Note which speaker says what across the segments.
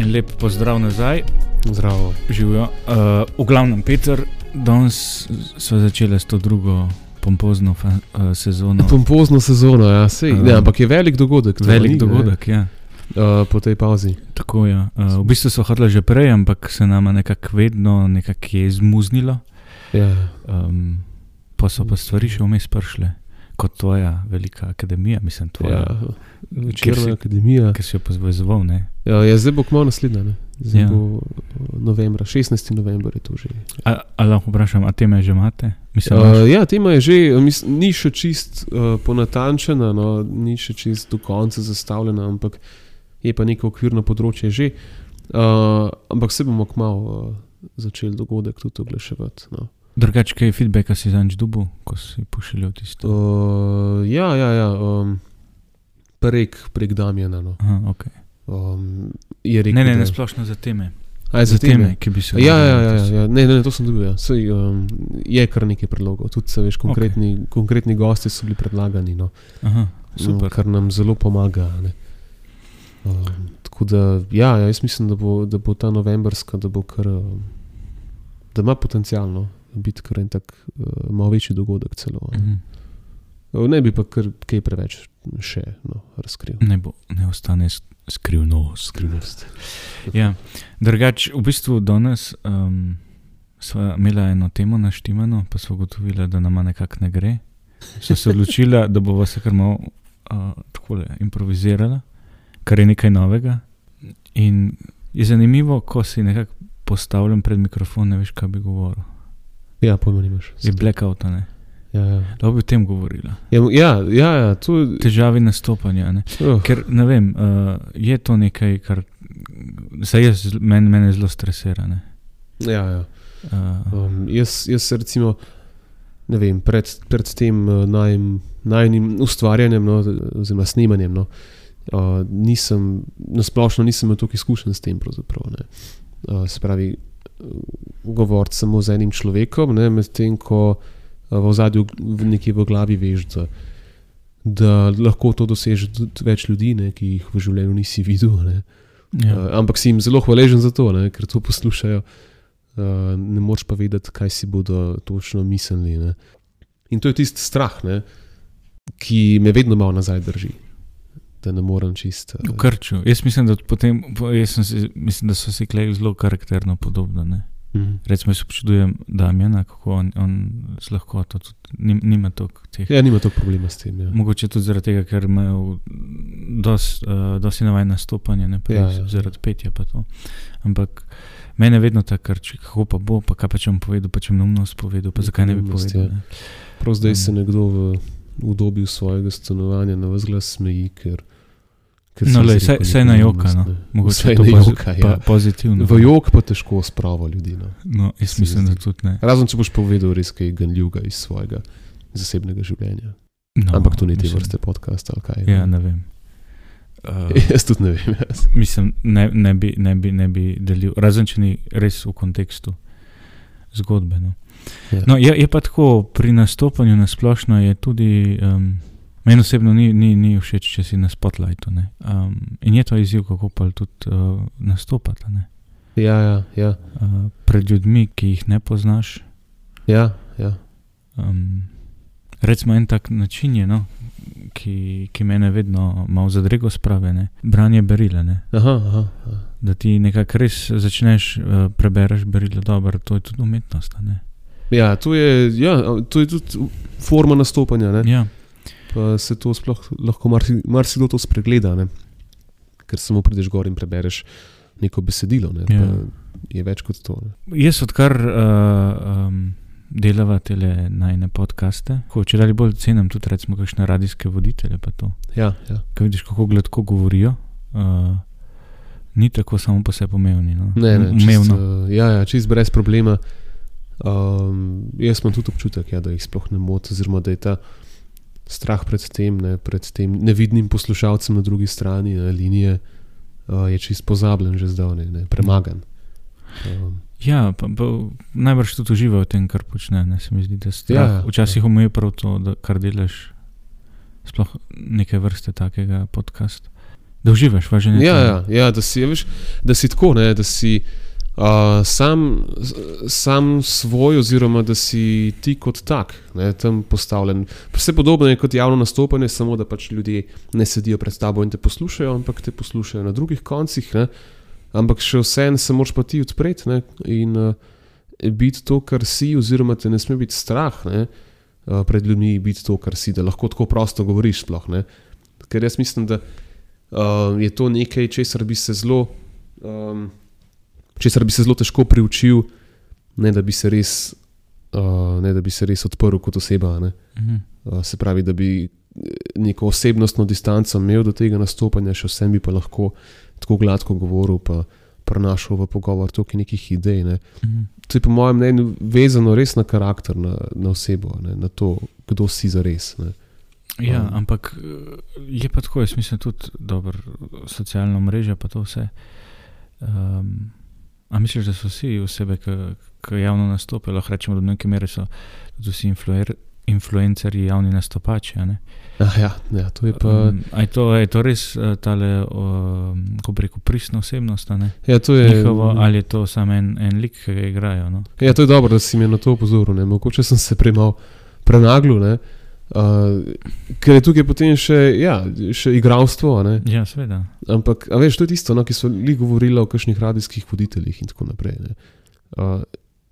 Speaker 1: En lep pozdrav nazaj,
Speaker 2: Zdravo.
Speaker 1: živijo. Uh, v glavnem, Peter, danes smo začeli s to drugo pompozno fa, uh, sezono.
Speaker 2: Pompozno sezono, ja, sej,
Speaker 1: Um,
Speaker 2: ne, ampak je velik dogodek.
Speaker 1: Velik
Speaker 2: ni,
Speaker 1: dogodek, ja.
Speaker 2: Ne, uh, po tej pauzi.
Speaker 1: Tako je. Uh, v bistvu so hodili že prej, ampak se nama nekako vedno nekako je izmuznilo.
Speaker 2: Ja.
Speaker 1: Um, pa so pa stvari še vmes prišle, kot tvoja velika akademija, mislim, tvoja.
Speaker 2: Ja. Večerna akademija.
Speaker 1: Ki si jo pozvezoval, ne?
Speaker 2: Ja, ja, zdaj bo kmalo naslednja. Ne? Zdaj
Speaker 1: Ja.
Speaker 2: ja. bo uh, novembra, 16. november je to že.
Speaker 1: A, a lahko vprašam, a teme že imate? Mislim,
Speaker 2: Uh, ja, tema je že, mis, ni še čist uh, ponatančena, no, ni še čist do konca zastavljena, ampak je pa neko okvirno področje že. Uh, ampak se bomo kmalo uh, začeli dogodek tudi oglaševati. No.
Speaker 1: Drugače, kaj feedbacka si zanj dubu, ko si pošiljal tisto?
Speaker 2: Uh, ja, ja, ja um, prek, prek Damjana. No.
Speaker 1: Aha, okay.
Speaker 2: Um, je rekel,
Speaker 1: Ne, ne, ne splošno za teme.
Speaker 2: A, za teme.
Speaker 1: ki bi se
Speaker 2: Ja, ja, ja, ja,
Speaker 1: napisali.
Speaker 2: ja. Ne, ne, ne, to sem dobil. Ja. Sej, um, je kar nekaj predlogov, tudi se veš, konkretni, okay. konkretni gosti so bili predlagani, no,
Speaker 1: Aha,
Speaker 2: no,
Speaker 1: super.
Speaker 2: kar nam zelo pomaga. Ne. Um, tako da, ja, ja, jaz mislim, da bo, da bo ta novembrska, da bo kar, um, da ima potencialno biti kar en tak uh, malo večji dogodek celo. Ne.
Speaker 1: Mhm.
Speaker 2: Uh, ne bi pa kar kaj preveč še no, razkril.
Speaker 1: Ne, bo, ne ostane sk- skrivnost.
Speaker 2: Skrivnost.
Speaker 1: Ja, drugače, v bistvu danes um, smo imeli eno temo naštimano, pa smo ugotovili, da nama nekako ne gre. So se odločili, da bo se kar malo uh, takole improvizirala, kar je nekaj novega. In je zanimivo, ko si nekako postavljen pred mikrofon, ne veš, kaj bi govoril.
Speaker 2: Ja, pojma nimaš.
Speaker 1: Je blackout, ne.
Speaker 2: Ja, ja.
Speaker 1: Lahko bi o tem govorila.
Speaker 2: Ja, ja, ja, ja to je.
Speaker 1: Težavi nastopanja. Ne?
Speaker 2: Oh,
Speaker 1: Ker ne vem, uh, je to nekaj, kar se jaz, men, mene zelo stresira. Ne?
Speaker 2: ja, ja.
Speaker 1: Uh,
Speaker 2: Um, jaz, jaz recimo, ne vem, pred, pred tem uh, najnim, najnim ustvarjanjem, no, oziroma snemanjem, no, uh, nisem, nasplošno nisem imel toliko izkušenj s tem. Uh, se pravi, govoriti samo z enim človekom, medtem ko uh, v zadju nekje v glavi veš, da, da lahko to doseže tudi več ljudi, ne, ki jih v življenju nisi videl. Ne.
Speaker 1: ja.
Speaker 2: Uh, ampak si jim zelo hvaležen za to, ne, ker to poslušajo. Uh, ne moreš pa vedeti, kaj si bodo točno mislili. Ne. In to je tisti strah, ne, ki me vedno malo nazaj drži. Da ne morem čist.
Speaker 1: V
Speaker 2: Uh,
Speaker 1: krču. Jaz mislim, da, potem, po- jaz si, mislim, da so si klej zelo karakterno podobne. Ne?
Speaker 2: mhm.
Speaker 1: Recimo, jaz občudujem Damjana, kako on, on z lahkoto tudi nim- nima toliko teh.
Speaker 2: Ja, nima toliko problema s tem. Ja.
Speaker 1: Mogoče tudi zaradi tega, ker imajo dosti uh, navajen nastopanje, ne pa
Speaker 2: Ja,
Speaker 1: ja, zaradi petja. pa to. Ampak mene vedno ta krči, kako pa bo, pa kaj pa če bom povedal, pa če bom neumnost povedal, pa zakaj ne bi povedal.
Speaker 2: ja.
Speaker 1: Ne?
Speaker 2: Prav zdaj se
Speaker 1: Um.
Speaker 2: nekdo v, v dobi svojega stanovanja na vzglas smeji, ker.
Speaker 1: No, lej, saj- saj na joka, no.
Speaker 2: ne.
Speaker 1: Mogoče
Speaker 2: Vsaj
Speaker 1: to
Speaker 2: na joka, ja.
Speaker 1: pozitivno.
Speaker 2: V jok pa težko spravo ljudi. No.
Speaker 1: No, jaz
Speaker 2: se mi
Speaker 1: mislim, da tudi ne.
Speaker 2: Razen če boš povedal res kaj ganljivega iz svojega zasebnega življenja.
Speaker 1: No,
Speaker 2: Ampak to ni te vrste podcast ali kaj.
Speaker 1: Ja, ne vem. Uh,
Speaker 2: Jaz tudi ne vem. Jaz.
Speaker 1: mislim, ne, ne, bi, ne, bi, ne bi delil, razen če ni res v kontekstu zgodbe. No.
Speaker 2: Ja.
Speaker 1: No, je, je pa tako, pri nastopanju na splošno je tudi, um, meni osebno ni, ni, ni všeč, če si na spotlightu. ne. Um, in je to izziv, kako pa tudi uh, nastopati. Ne?
Speaker 2: Ja, ja, ja,
Speaker 1: Uh, pred ljudmi, ki jih ne poznaš.
Speaker 2: ja, ja.
Speaker 1: Um, recimo en tak način je, no, ki, ki mene vedno malo zadrego spravi, ne. branje berile. Ne.
Speaker 2: Aha, aha, aha.
Speaker 1: Da ti nekako res začneš uh, prebereš berile, dobro, to je tudi umetnost. Ne?
Speaker 2: Ja, to je, ja, to je tudi forma nastopanja. Ne?
Speaker 1: Ja,
Speaker 2: Pa se to sploh lahko marsi- marsikdo to spregleda, ne? ker samo prideš gor in prebereš neko besedilo. Ne?
Speaker 1: Ja.
Speaker 2: Pa Je več kot to. Ne?
Speaker 1: jaz odkar uh, um, delava te najne podcaste, ko če dalje bolj cenim tudi recimo kakšne radijske voditelje,
Speaker 2: Ja, ja.
Speaker 1: ko vidiš, kako gladko govorijo. Uh, Ni tako samo po sebi umevni. No.
Speaker 2: Ne, ne, čist,
Speaker 1: Umevno.
Speaker 2: uh, ja, ja, čist brez problema. Um, jaz imam tudi občutek, ja, da jih sploh ne moti, oziroma da je ta strah pred tem, ne, pred tem nevidnim poslušalcem na drugi strani ne, linije, uh, je čist pozabljen, že zdavne, ne, premagan. Um,
Speaker 1: Ja, pa, pa najbrž tudi uživa v tem, kar počne. Ne, se mi zdi, da strah,
Speaker 2: Ja,
Speaker 1: ja,
Speaker 2: ja,
Speaker 1: včasih omejuje prav to, da kar delaš, sploh neke vrste takega podcasta. Da uživaš, važno je.
Speaker 2: ja, ja, ja, da si, ja, veš, da si tako, ne, da si uh, sam, sam svoj, oziroma da si ti kot tak ne, tam postavljen. Vse podobno je kot javno nastopanje, samo da pač ljudje ne sedijo pred tabo in te poslušajo, ampak te poslušajo na drugih koncih. Ne. Ampak še vseeno se moraš pa ti odpreti ne, in uh, biti to, kar si, oziroma te ne sme biti strah ne, uh, pred ljudmi, biti to, kar si, da lahko tako prosto govoriš. Sploh, ne. Ker jaz mislim, da uh, je to nekaj, česar bi se zelo, um, česar bi se zelo težko priučil, ne da bi se res, uh, ne da bi se res odprl kot oseba. Ne.
Speaker 1: Mhm.
Speaker 2: Uh, se pravi, da bi eh, neko osebnostno distanco imel do tega nastopanja, še vsem bi pa lahko tako gladko govoril, pa prenašal v pogovor toliko nekih idej. Ne.
Speaker 1: Mhm.
Speaker 2: To je po mojem mnenju vezano res na karakter, na, na osebo, ne, na to, kdo si za res. Ne.
Speaker 1: Ja,
Speaker 2: Um.
Speaker 1: ampak eh, je pa tako, jaz mislim, tudi dobro, socialno mrežo, pa to vse. Um, a misliš, da so vsi osebe, ki javno nastopajo, lahko rečemo, da do neke mere so tudi vsi influer, influencerji, javni nastopači.
Speaker 2: Ah, ja, ja, to je pa.
Speaker 1: Um, je, to, je to res uh, tale, um, ko bi rekel, pristna osebnost?
Speaker 2: Ja, to je,
Speaker 1: Njihovo, ali je to samo en, en lik, ki ga igrajo? No?
Speaker 2: ja, to je dobro, da si me na to opozoril. Mogoče sem se premal prenaglil, ne, uh, ker je tukaj potem še, ja, še Ne,
Speaker 1: Ja, seveda.
Speaker 2: ampak, veš, to je tisto, no, ki so li govorili o kakšnih radijskih voditeljih in tako naprej. Ne, uh,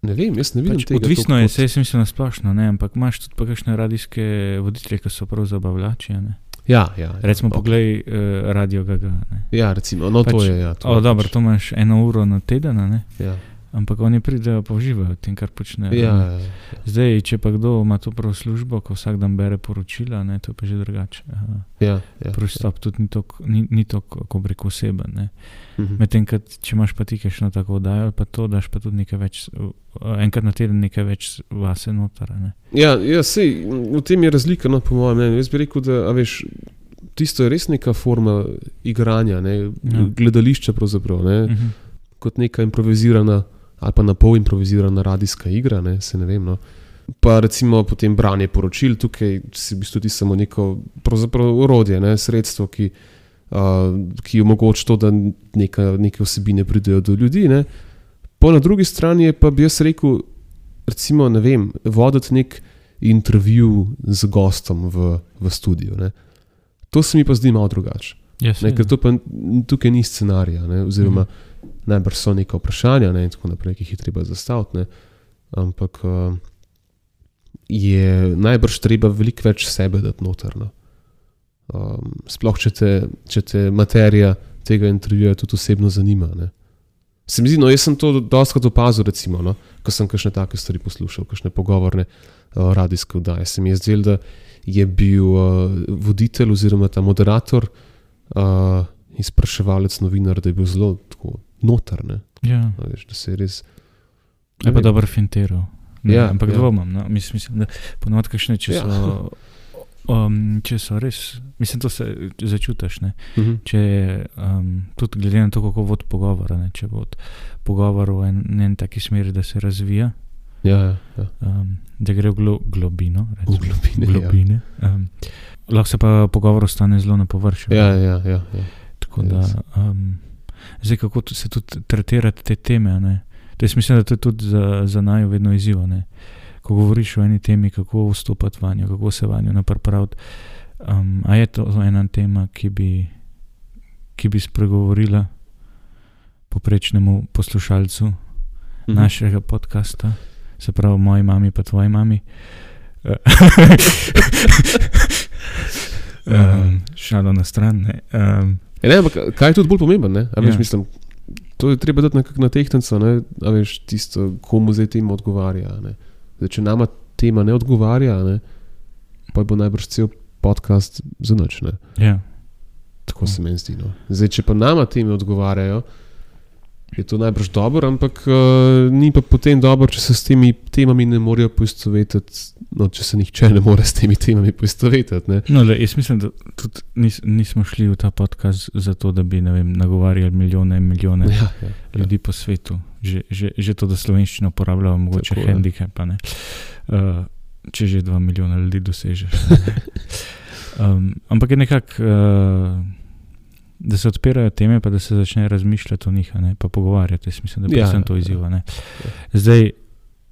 Speaker 2: ne vem, jaz ne vidim
Speaker 1: Pač,
Speaker 2: tega.
Speaker 1: odvisno je,
Speaker 2: kot-
Speaker 1: jaz mislim na splošno, ne, ampak imaš tudi kakšne radijske voditelje, ki so prav zabavljači. ne.
Speaker 2: Ja, ja, ja,
Speaker 1: Recimo,
Speaker 2: ok.
Speaker 1: poglej uh, Radio Gaga. Ne.
Speaker 2: Ja, recimo, no, to
Speaker 1: Pač-
Speaker 2: je. Ja, to
Speaker 1: O,
Speaker 2: je
Speaker 1: dobro,
Speaker 2: pač-
Speaker 1: to imaš eno uro na teden?
Speaker 2: Ja,
Speaker 1: ampak oni pridejo pa uživajo v tem, kar počnejo.
Speaker 2: ja, ja, ja.
Speaker 1: Zdaj, če pa kdo ima to prav službo, ko vsak dan bere poročila, ne, to je pa že drugače. Aha.
Speaker 2: ja, ja.
Speaker 1: Pristop tudi ni tako, ni, ni tako, ko bi rekel, oseben. ne.
Speaker 2: Mhm.
Speaker 1: Medtem, ko če imaš pa ti kakšno tako oddajo, pa to daš pa tudi nekaj več, uh, enkrat na teden nekaj več vase noter. Ne.
Speaker 2: Ja, ja sej, v tem je razlika, no, po mojem mnenju. Jaz bi rekel, da veš, tisto je res neka forma igranja, ne,
Speaker 1: Ja.
Speaker 2: gledališča, ne,
Speaker 1: Mhm.
Speaker 2: kot neka improvizirana ali pa na pol improvizirana radijska igra. Ne, se ne vem, no. Pa recimo potem branje poročil, tukaj si v bistvu ti samo neko orodje, ne, sredstvo, ki, uh, ki omogoča to, da neka, neke osebine pridejo do ljudi. Ne. Po na drugi strani je pa bi jaz rekel, recimo, ne vem, voditi nek intervju z gostom v, v studiu. Ne. To se mi pa zdi malo drugače.
Speaker 1: Ja,
Speaker 2: Ne, ker to pa tukaj ni scenarija, ne, oziroma mm. Najbrž so neka vprašanja ne, in tako naprej, ki jih je treba zastaviti. Ne, ampak uh, je najbrž treba veliko več sebe dati noter. No. Um, sploh, če te, če te materija tega intervjuja tudi osebno zanima. Ne. Se mi zdi, no, jaz sem to dostakrat opazil, recimo, no, ko sem kakšne take stvari poslušal, kakšne pogovorne uh, radijske vdaje. Se mi je zdelo, da je bil uh, voditelj oziroma ta moderator uh, izpraševalec, novinar, da je bil zelo tako notrne.
Speaker 1: Ja,
Speaker 2: Veš, da se res.
Speaker 1: je pa dobro finteral. Ne,
Speaker 2: Ja,
Speaker 1: ampak
Speaker 2: ja.
Speaker 1: dvomim, no. mislim, mislim, da ponovadi kakšne, če
Speaker 2: Ja.
Speaker 1: so. Um, če so res, mislim, to se začutiš. Ne?
Speaker 2: Uh -huh.
Speaker 1: Če um, tudi glede na to, kako vod pogovora, ne? če bo pogovor v en, en taki smeri, da se razvija,
Speaker 2: Ja, ja, ja.
Speaker 1: um, da gre v glo, globino.
Speaker 2: V
Speaker 1: recimo,
Speaker 2: globine,
Speaker 1: v globine um, lahko se pa pogovor ostane zelo na površju.
Speaker 2: Ja,
Speaker 1: ne.
Speaker 2: ja, ja, ja.
Speaker 1: Tako
Speaker 2: res.
Speaker 1: da, um, zdaj, kako se tudi tretirati te teme. ne. To jaz mislim, da to je tudi za, za naj vedno izziv. ne. Ko govoriš o eni temi, kako vstopati vanjo, kako se vanjo napraviti. Um, a je to ena tema, ki bi, ki bi spregovorila poprečnemu poslušalcu
Speaker 2: Mhm.
Speaker 1: našega podcasta, se pravi, moji mami, pa tvoji mami. um, šalo na stran. Ne. Um,
Speaker 2: Ja, ne, ampak kaj je tudi bolj pomembno? Ne? A Veš,
Speaker 1: Ja.
Speaker 2: mislim, to je treba dati nekako na tehtnico, ne? a veš, tisto, komu zdaj tema odgovarja. Zdaj, če nama tema ne odgovarja, ne? pa bo najbrž cel podcast za noč.
Speaker 1: Ja.
Speaker 2: Tako se meni zdi. No. Zdaj, če pa nama teme odgovarjajo, je to najbrž dobro, ampak uh, ni pa potem dobro, če se s temi temami ne morejo poistovetiti. No, če se nihče ne more s temi temami poistovetiti. ne.
Speaker 1: No, le, jaz mislim, da tudi nis, nismo šli v ta podcast zato, da bi ne vem, nagovarjali milijone in milijone ja,
Speaker 2: Ja, ja, ja.
Speaker 1: ljudi po svetu. Že, že, že to, da slovenščino uporabljajo, mogoče
Speaker 2: Tako, ja.
Speaker 1: handicap. Uh, če že dva milijona ljudi dosežeš. um, ampak je nekako, uh, da se odpirajo teme, pa da se začne razmišljati o njih, ne, pa pogovarjati. Jaz mislim, da
Speaker 2: Ja,
Speaker 1: ja, sem
Speaker 2: ja,
Speaker 1: to
Speaker 2: ja.
Speaker 1: izziva. ne. Zdaj,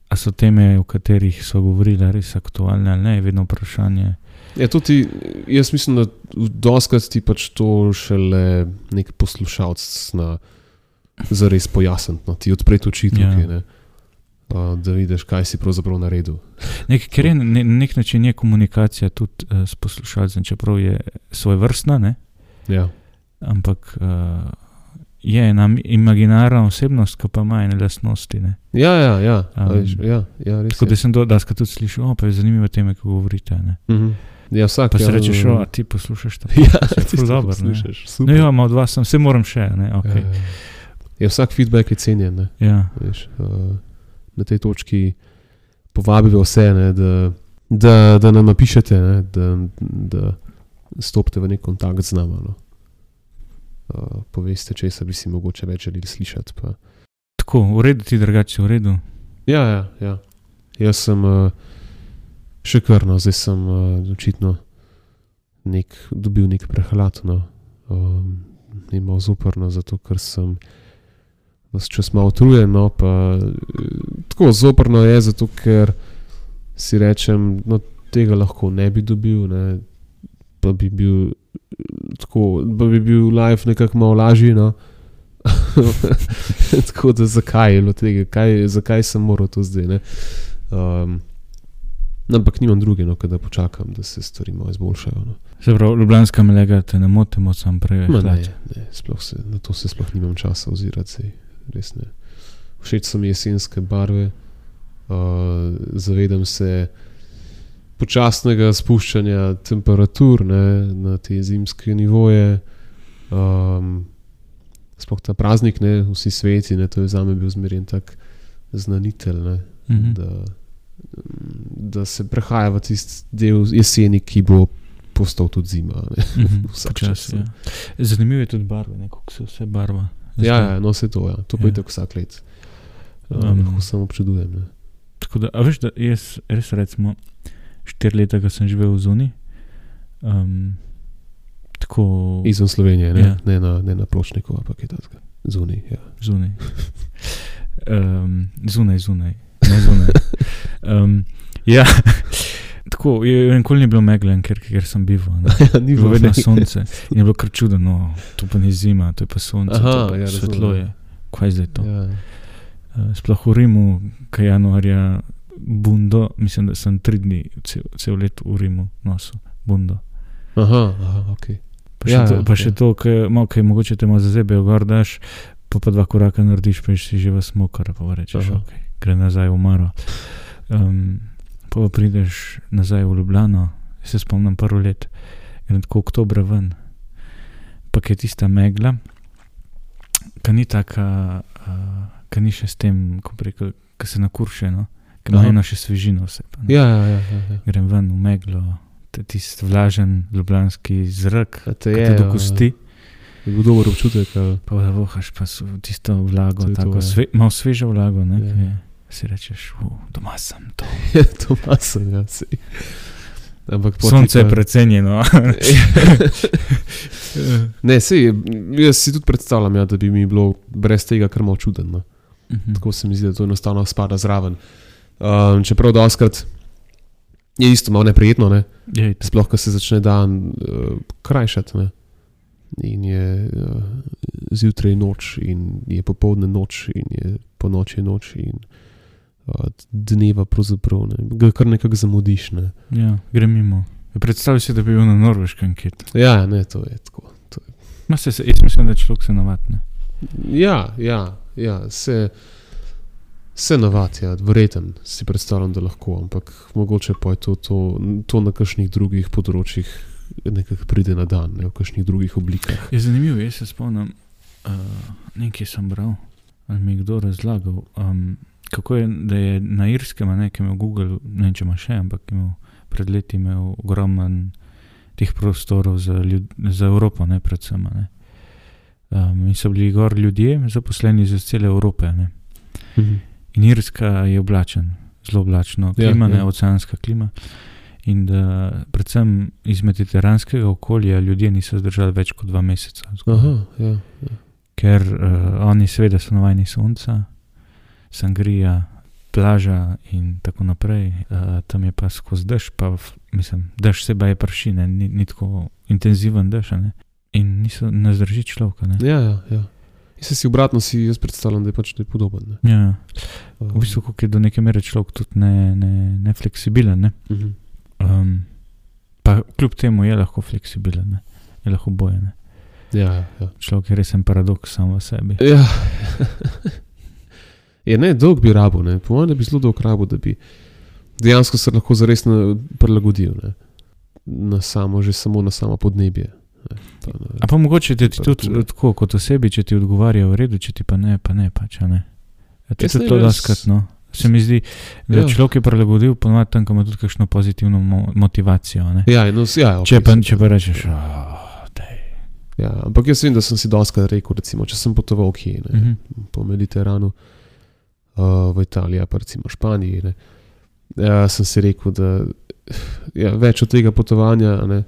Speaker 1: a so teme, o katerih so govorili, res aktualne ali ne, je vedno vprašanje.
Speaker 2: Ja, to ti, jaz mislim, da doskrat ti pač to šele nek poslušalec zna zares pojasniti. No. Ti odpreti oči
Speaker 1: Ja.
Speaker 2: tukaj, ne. Uh, da vidiš, kaj si pravzaprav naredil.
Speaker 1: Nek, ker je na ne, na nek način je komunikacija tudi uh, s poslušalcem, čeprav je svoj vrstna, ne?
Speaker 2: Ja.
Speaker 1: Ampak uh, je ena imaginarna osebnost, ki pa ima ene lastnosti. Ne?
Speaker 2: Ja, ja, ja,
Speaker 1: Um,
Speaker 2: veš, ja, ja res.
Speaker 1: Tako
Speaker 2: je.
Speaker 1: da sem do daska tudi slišal, pa je zanimivo teme, ko govorite. Ne?
Speaker 2: Mhm. Ja, vsak.
Speaker 1: Pa
Speaker 2: ja,
Speaker 1: si rečeš, o, ti poslušaš to.
Speaker 2: Ja, ti
Speaker 1: dobro, ne.
Speaker 2: poslušaš,
Speaker 1: No,
Speaker 2: super.
Speaker 1: ja, ima od vas, sem, se moram še. Ne? Okay.
Speaker 2: Ja, ja. Ja, vsak feedback je cenjen. Ne,
Speaker 1: Ja.
Speaker 2: veš, uh, na tej točki povabimo vse, ne, da, da, da nam napišete, ne, da, da stopite v nek kontakt z nami. No. Uh, poveste, če se bi si mogoče več želeli slišati. Pa.
Speaker 1: Tako, v redu ti drugače, v redu.
Speaker 2: Ja, ja, ja. Jaz sem uh, še kar, no, zdaj sem uh, očitno nek, dobil nek prehlad. No. Um, ni malo zoprno, zato ker sem vse čas malo utrujen. No, pa, eh, tako zoprno je, zato ker si rečem, no, tega lahko ne bi dobil, ne, pa bi bil. Tako, pa bi bil live nekako malo lažji. No. tako da zakaj je bilo tega, kaj, zakaj sem moral to zdaj. Ne? Um, no, ampak nimam druge, no, da počakam, da se stvari malo izboljšajo. No.
Speaker 1: Se pravi, ljubljanska melega te ne motimo, sam prej.
Speaker 2: Ma, ne, ne, sploh se, na to se sploh nimam časa ozirati, sej, res ne. Všeč so mi jesenske barve, uh, zavedam se počasnega spuščanja temperatur ne, na te zimske nivoje. Um, sploh ta praznik, ne, vsi sveti, ne, to je za me bil zmerjen tak znanitelj. Ne,
Speaker 1: Mhm.
Speaker 2: da, da se prehaja v tisti del jeseni, ki bo postal tudi zima. Ne. Vsak
Speaker 1: počasi,
Speaker 2: čas, ne.
Speaker 1: ja. Zanimivo je tudi barve, ne, kako se vse barva.
Speaker 2: Ja, ja, no se to, ja. to pa
Speaker 1: Ja.
Speaker 2: je tako vsak let.
Speaker 1: Um,
Speaker 2: Um, lahko samo občudujem. Ne.
Speaker 1: Tako da, a veš, da jaz res recimo štiri leta, ko sem živel v Zuni. Um, tako
Speaker 2: Izven Slovenije, ne,
Speaker 1: Ja.
Speaker 2: ne, na, ne na pločniku, ampak je tako zunaj. Ja.
Speaker 1: zunaj. Um, zunaj, zunaj, ne zunaj. Um, ja, tako je nikoli ni bilo meglen, ker, ker sem bival.
Speaker 2: ja, ni
Speaker 1: Bilo vedno sonce in je bilo kar čudno, no, to pa ni zima, to je pa sonce,
Speaker 2: Aha,
Speaker 1: to pa
Speaker 2: ja,
Speaker 1: svetlo je. Kaj je zdaj to?
Speaker 2: Ja.
Speaker 1: Uh, sploh v Rimu, kaj januarja, bundo, mislim, da sem tri dni, cel, cel let v Rimu nosil bundo.
Speaker 2: Aha, aha, ok.
Speaker 1: Pa še,
Speaker 2: Ja,
Speaker 1: to,
Speaker 2: ja,
Speaker 1: pa še
Speaker 2: ja.
Speaker 1: to, kaj, malo, kaj mogoče te malo zazebejo, gor daš, pa pa dva koraka narediš, pa si že v smokar, pa rečeš,
Speaker 2: Aha.
Speaker 1: ok, gre nazaj v Maro. Um, pa pa prideš nazaj v Ljubljano, se spomnim prvo let, grem tako oktobra ven, pa je tista megla, ki ni taka, uh, ki ni še s tem, ko rekel, ki se nakurše, no, ki ima eno še svežino vse. Pa.
Speaker 2: Ja, ja, ja. ja, ja.
Speaker 1: Grem ven v meglo, tisti vlažen ljubljanski zrak, ki
Speaker 2: je, ja,
Speaker 1: do kosti.
Speaker 2: Je bil dober občutek. ali?
Speaker 1: Pa da vohaš pa so tisto vlago,
Speaker 2: To je to,
Speaker 1: tako
Speaker 2: ja.
Speaker 1: sve, malo svežo vlago, ne,
Speaker 2: Ja.
Speaker 1: ja. si rečeš, "U, doma sem to.
Speaker 2: Je to masen, ja, sej. Ampak pol
Speaker 1: Sonce je precenjeno.
Speaker 2: ne, sej, jaz si tudi predstavljam, ja, da bi mi bilo brez tega kar malo čudno. no.
Speaker 1: Mhm.
Speaker 2: Tako se mi zdi, da to enostavno spada zraven. Um, čeprav doskrat je isto malo neprijetno, ne?
Speaker 1: Je, tako.
Speaker 2: sploh ko se začne dan uh, krajšati. Ne? In je uh, zjutraj noč, in je popoldne noč, in je po noči noč, in uh, dneva pravzaprav ne. Ga kar nekako zamudiš. Ne?
Speaker 1: ja, gre mimo. Predstavljaj si, da bi bil na norveškem kit.
Speaker 2: Ja, ne, to je tako.
Speaker 1: Ma se, jaz mislim, da človek se navadne.
Speaker 2: Ja, ja, ja se, se navadi, ja, verjeten si predstavljam, da lahko, ampak mogoče pa je to, to, to na kakšnih drugih področjih nekako pride na dan, ne, v kakšnih drugih oblikah.
Speaker 1: Je zanimivo, jaz se spomnim, uh, nekaj sem bral. ali mi je kdo razlagal, um, kako je, da je na Irskem, a ne, ki je imel Google, ne če ima še, ampak imel pred leti imel ogromen teh prostorov za, ljud, za Evropo, ne predvsem. Ne. Um, in so bili gor ljudje, zaposleni iz cele Evrope. Ne.
Speaker 2: Mhm.
Speaker 1: In Irska je oblačen, zelo oblačno,
Speaker 2: Ja,
Speaker 1: klima, ja,
Speaker 2: ja.
Speaker 1: ne oceanska klima. In da predvsem iz mediteranskega okolja ljudje niso zdržali več kot dva meseca.
Speaker 2: Aha, ja.
Speaker 1: Ker uh, oni seveda so navajeni sonca, sangrija, plaža in tako naprej. Uh, tam je pa skozi dež, pa mislim, dež seba je pršine, ni, ni tako intenziven dež. Ne? In niso, ne zdrži človeka. Ne?
Speaker 2: Ja, ja, ja. Jaz si obratno si jaz predstavljam, da je pač je podoben. Ne?
Speaker 1: Ja,
Speaker 2: Um,
Speaker 1: v bistvu, je do neke mere človek tudi ne, ne, ne fleksibilen. Ne?
Speaker 2: mhm.
Speaker 1: Um, pa kljub temu je lahko fleksibilen, ne? je lahko bojen.
Speaker 2: Ja, ja, ja.
Speaker 1: Človek je resen paradoks sam v sebi.
Speaker 2: Ja. je ne, dolg bi rabo, ne. Po mojem, da bi zelo dolg rabo, da bi dejansko se lahko zares prilagodil ne. na samo, že samo na samo podnebje. Ne. Pa, ne,
Speaker 1: A pa mogoče ti tudi tako kot osebi, če ti odgovarja v redu, če ti pa ne, pa ne pač. Ne? Ja, je
Speaker 2: ne
Speaker 1: to daskrat. No. Se mi zdi, da
Speaker 2: Ja.
Speaker 1: človek je prilagodil, ponovadi tam, ima tudi kakšno pozitivno mo motivacijo. a ne.
Speaker 2: Ja, no, ja,
Speaker 1: Če,
Speaker 2: okay,
Speaker 1: pa,
Speaker 2: sem-
Speaker 1: če pa rečeš, "Ah, daj."
Speaker 2: Ja, ampak jaz vem, da sem si doskrat rekel, recimo, če sem potoval kje, ne,
Speaker 1: Mhm.
Speaker 2: po Mediteranu, uh, v Italiji, pa recimo Španiji. Ne, ja, sem si rekel, da ja, več od tega potovanja ne,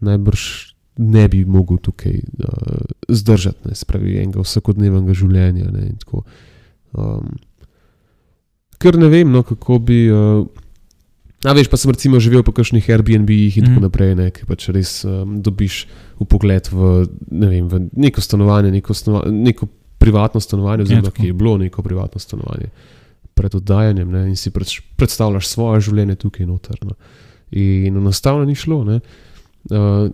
Speaker 2: najbrž ne bi mogel tukaj uh, zdržati, ne, spravi enega vsakodnevnega življenja. Ne, in tako. um, ker ne vem, no, kako bi. Uh, A veš, pa sem recimo živel po kakšnih Airbnb-jih in mm. tako
Speaker 1: Mhm.
Speaker 2: naprej, ne, ki pač res um, dobiš v pogled v, ne vem, v neko stanovanje, neko, stanova, neko privatno stanovanje, oziroma
Speaker 1: tako.
Speaker 2: ki je bilo neko privatno stanovanje pred oddajanjem ne, in si pred, predstavljaš svoje življenje tukaj noter. No. In enostavno ni šlo. Ne. Uh,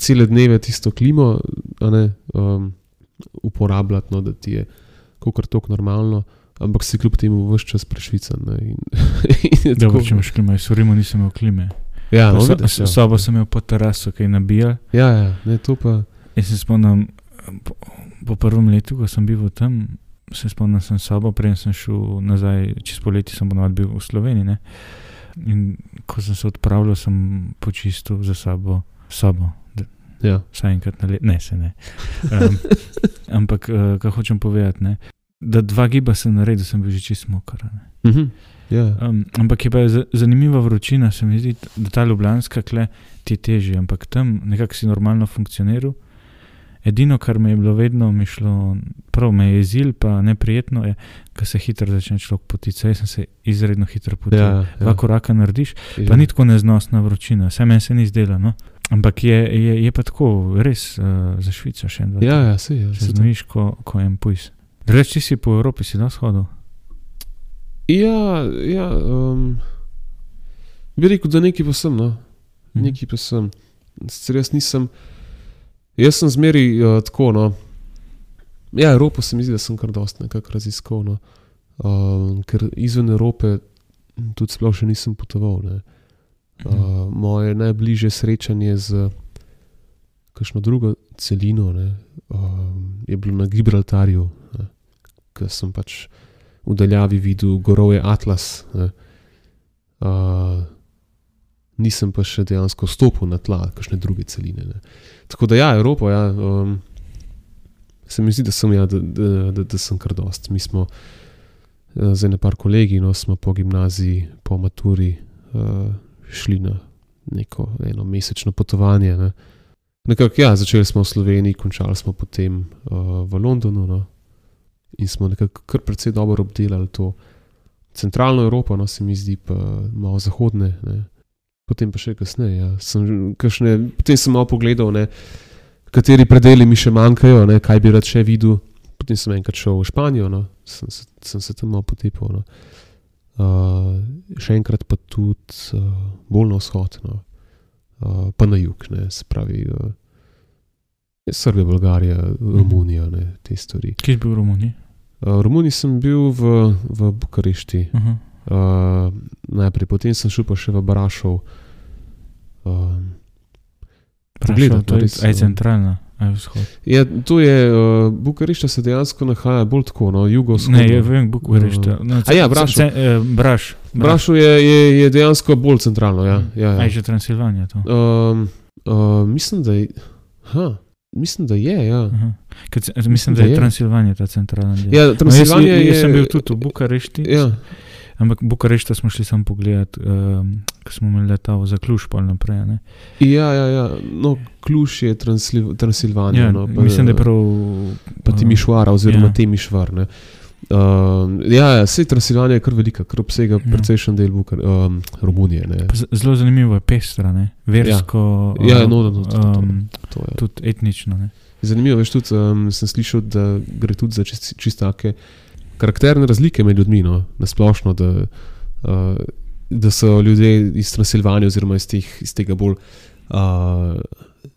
Speaker 2: cele dneve tisto klimo ne, um, uporabljati, no, da ti je kot tok normalno. Ampak si kljub temu vse čas prešvican. In, in
Speaker 1: Dobro,
Speaker 2: tako-
Speaker 1: če imaš klimo, jaz v Rimu nisem imel klime.
Speaker 2: Ja, no,
Speaker 1: So,
Speaker 2: vidiš, ja.
Speaker 1: sobo sem imel pod teraso, ki je nabijal.
Speaker 2: Ja, ja, ne, to pa.
Speaker 1: Jaz se spomnim, po, po prvem letu, ko sem bil tam, se spomnim, sem sobo, preden sem šel nazaj, čez poletje sem ponovadi bil v Sloveniji. Ne? In ko sem se odpravljal, sem počistil za sabo sobo,
Speaker 2: Ja.
Speaker 1: vsaj enkrat na leto, ne se ne. Um, ampak, uh, kaj hočem povedati, ne? da dva giba sem naredil, sem bil že čist mokar. ne.
Speaker 2: Mhm. ja.
Speaker 1: Um, ampak je pa za- zanimiva vročina, se mi zdi, da ta ljubljanska kle ti je težje, ampak tam nekako si normalno funkcioniral. Edino, kar me je bilo vedno, mi je šlo, prav me je jezil, pa neprijetno je, ko se hitro začne človek potiti. Jaz sem se izredno hitro potil.
Speaker 2: Ja,
Speaker 1: Ja, Dva
Speaker 2: ja.
Speaker 1: koraka narediš,
Speaker 2: Ja.
Speaker 1: pa ni tako neznosna vročina, vse meni se ni zdelo. No? Ampak je, je, je pa tako, res uh, za Švico še en.
Speaker 2: Ja, ja, se je.
Speaker 1: Se znojiš, ko, ko en pujs. Reči si po Evropi, si da shodil.
Speaker 2: Ja, ja um, bi rekel, da nekaj pa sem, no.
Speaker 1: Mhm.
Speaker 2: Nekaj pa sem. Sicer jaz nisem, jaz sem zmeri uh, tako, no. Ja, Evropo se mi zdi, da sem kar dost nekako raziskal, no. Um, ker izven Evrope tudi sploh še nisem potoval, ne. Uh, moje najbližje srečanje z kakšno drugo celino ne, um, je bilo na Gibraltarju, ker sem pač v daljavi videl gorovje Atlas. Ne. Uh, nisem pa še dejansko stopil na tla, kakšne druge celine. Ne. Tako da, ja, Evropa, ja, um, se mi zdi, da sem, ja, da, da, da, da sem kar dost. Mi smo uh, z ene par kolegi, no smo po gimnaziji, po maturi uh, šli na neko eno mesečno potovanje. Ne. Nekako, ja, začeli smo v Sloveniji, končali smo potem uh, v Londonu. No. In smo nekako precej dobro obdelali to centralno Evropo, no se mi zdi, pa malo zahodne. Ne. Potem pa še kasneje. Ja. Sem, kakšne, potem sem malo pogledal, ne, kateri predeli mi še manjkajo, ne, kaj bi rad še videl. Potem sem enkrat šel v Španijo, no, sem, se, sem se tam malo potepal. No. Uh, še enkrat pa tudi uh, bolj na vzhod, no. uh, pa na jug, ne, se pravi uh, Srbija, Bolgarija, Romunija, ne, te stvari.
Speaker 1: Kje si bil v Romuniji?
Speaker 2: Uh, v Romuniji sem bil v, v Bukarešti,
Speaker 1: Uh -huh.
Speaker 2: uh, najprej, potem sem šel pa še v Barašov. Uh,
Speaker 1: Pogledaj,
Speaker 2: Pogledati,
Speaker 1: to je
Speaker 2: res,
Speaker 1: aj
Speaker 2: um,
Speaker 1: centralna.
Speaker 2: Ja, to je, uh, Bukarešta se dejansko nahaja bolj tako, no, jugovzhodno.
Speaker 1: Ne, je, vem, Bukarešta. No,
Speaker 2: A ja,
Speaker 1: ce- eh, Braš.
Speaker 2: Brašov je, je, je dejansko bolj centralno. Ja, ja,
Speaker 1: Aj
Speaker 2: ja.
Speaker 1: že Transilvanija to.
Speaker 2: Um, uh, mislim, da je. Ha, mislim, da je. Ja,
Speaker 1: ce- Mislim, da je Transilvanija ta centralna del.
Speaker 2: ja
Speaker 1: No, jaz,
Speaker 2: Transilvanija
Speaker 1: jaz
Speaker 2: je.
Speaker 1: sem bil tudi v Bukarešti,
Speaker 2: Ja,
Speaker 1: ampak Bukarešta smo šli samo pogledat, um, ko smo imeli letalo za Kluž, pol naprej. a Ne?
Speaker 2: ja, ja, ja. No, Kluž je Transil, Transilvanija.
Speaker 1: Ja,
Speaker 2: no,
Speaker 1: mislim, da je prav.
Speaker 2: Pa ti mišvara, oziroma
Speaker 1: Ja.
Speaker 2: ja. te mišvar. Ne. Uh, ja, ja, vse Transilvanija je kar velika, kar obsega
Speaker 1: Ja.
Speaker 2: ja. precejšen del Bukar, um, Romunije.
Speaker 1: Pa Zelo zanimivo je pestra, ne? versko,
Speaker 2: Ja,
Speaker 1: uh,
Speaker 2: no, no, no, to- to-
Speaker 1: um,
Speaker 2: To je.
Speaker 1: tudi etnično. Ne?
Speaker 2: Zanimivo je tudi, um, sem slišal, da gre tudi za čist, čistake karakterne razlike med ljudmi, no, nasplošno, da, uh, da so ljudje iz Transilvanije, oziroma iz, teh, iz tega bolj uh,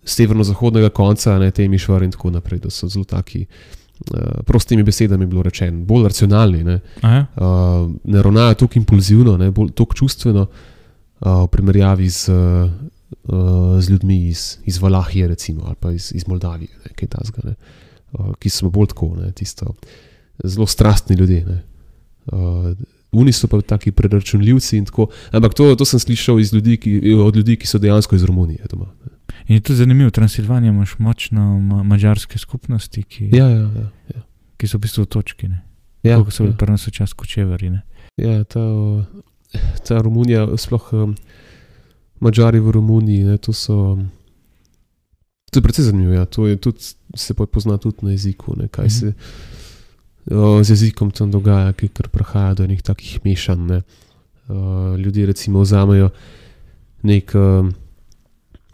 Speaker 2: severno-zahodnega konca, ne te mišvari in tako naprej, da so zelo taki. Uh, prostimi besedami je bilo rečeno, bolj racionalni, ne, uh, ne ravnajo tako impulzivno, ne, bolj tako čustveno, uh, v primerjavi z, uh, uh, z ljudmi iz, iz Valahije, recimo, ali pa iz, iz Moldavije, ne, kaj tasga, ne, uh, ki smo bolj tako, ne, tisto, zelo strastni ljudje. Ne, uh, Oni so pa taki preračunljivci in tako. Ampak to, to sem slišal ljudi, ki, od ljudi, ki so dejansko iz Romunije. Doma.
Speaker 1: In je tudi zanimivo, v Transilvaniji imaš močno ma mađarske skupnosti, ki,
Speaker 2: Ja, ja, ja. ja.
Speaker 1: ki so v bistvu točki. Ne?
Speaker 2: Ja,
Speaker 1: Koliko so bili
Speaker 2: ja.
Speaker 1: pri nas včasih kočevari. Ne?
Speaker 2: Ja, ta, ta Romunija, sploh um, Mačari v Romuniji, ne, to so. um, To je precej zanimivo. Ja. To je tudi, se pozna tudi na jeziku, ne, kaj
Speaker 1: Mhm.
Speaker 2: se z jezikom tam dogaja, kar prihaja do enih takih mešanj. Ne. Ljudje recimo vzamejo nek um,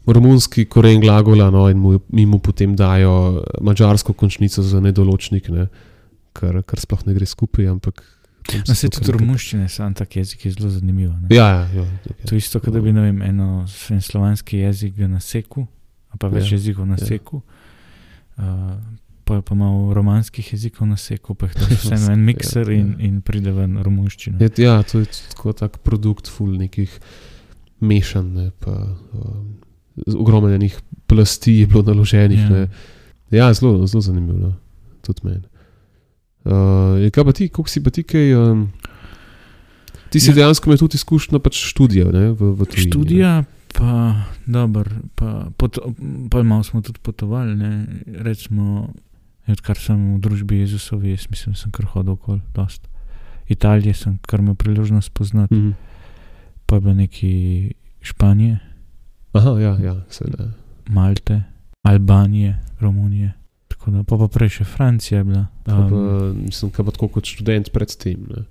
Speaker 2: romunski koren glagola no, in mu, in mu potem dajo mačarsko končnico za nedoločnik, ne, kar, kar sploh ne gre skupaj. Ampak, se to
Speaker 1: tudi
Speaker 2: kar nekako-
Speaker 1: romunščina, sam tak jezik je zelo zanimiv. Ne?
Speaker 2: Ja, ja, ja,
Speaker 1: To je isto, kot da bi vem, eno en slovanski jezik na seku, pa več
Speaker 2: Ja,
Speaker 1: jezikov na
Speaker 2: ja.
Speaker 1: seku. Uh, Pa pa malo romanskih jezikov na seku, pa je to vseeno en mikser
Speaker 2: Ja,
Speaker 1: in,
Speaker 2: ja.
Speaker 1: in pride ven romunščina.
Speaker 2: Je, ja, to je tako tak produkt, full nekih mešan, ne, pa um, ogromno enih plasti je bilo naloženih.
Speaker 1: Ja.
Speaker 2: Ja, ja zelo, zelo zanimivo, no. tudi meni. Uh, kaj pa ti, koliko si pa ti kaj? Um, ti si
Speaker 1: Ja.
Speaker 2: ja. dejansko imel tudi izkušnjo pač študija ne, v, v tujini. ne.
Speaker 1: Študija, pa dobro, pa, pot, pa malo smo tudi potovali, ne, recimo, odkar sem v družbi Jezusovi, jaz mislim, sem kar hodil okoli, dost. Italije sem kar imel priložnost poznati,
Speaker 2: Mhm.
Speaker 1: pa je bilo neki Španije,
Speaker 2: Aha, ja, ja, seveda.
Speaker 1: Malte, Albanije, Romunije. Tako da, pa, pa prej še Francija je bila. Um,
Speaker 2: pa, mislim, kaj pa tako kot študent predtem. ne.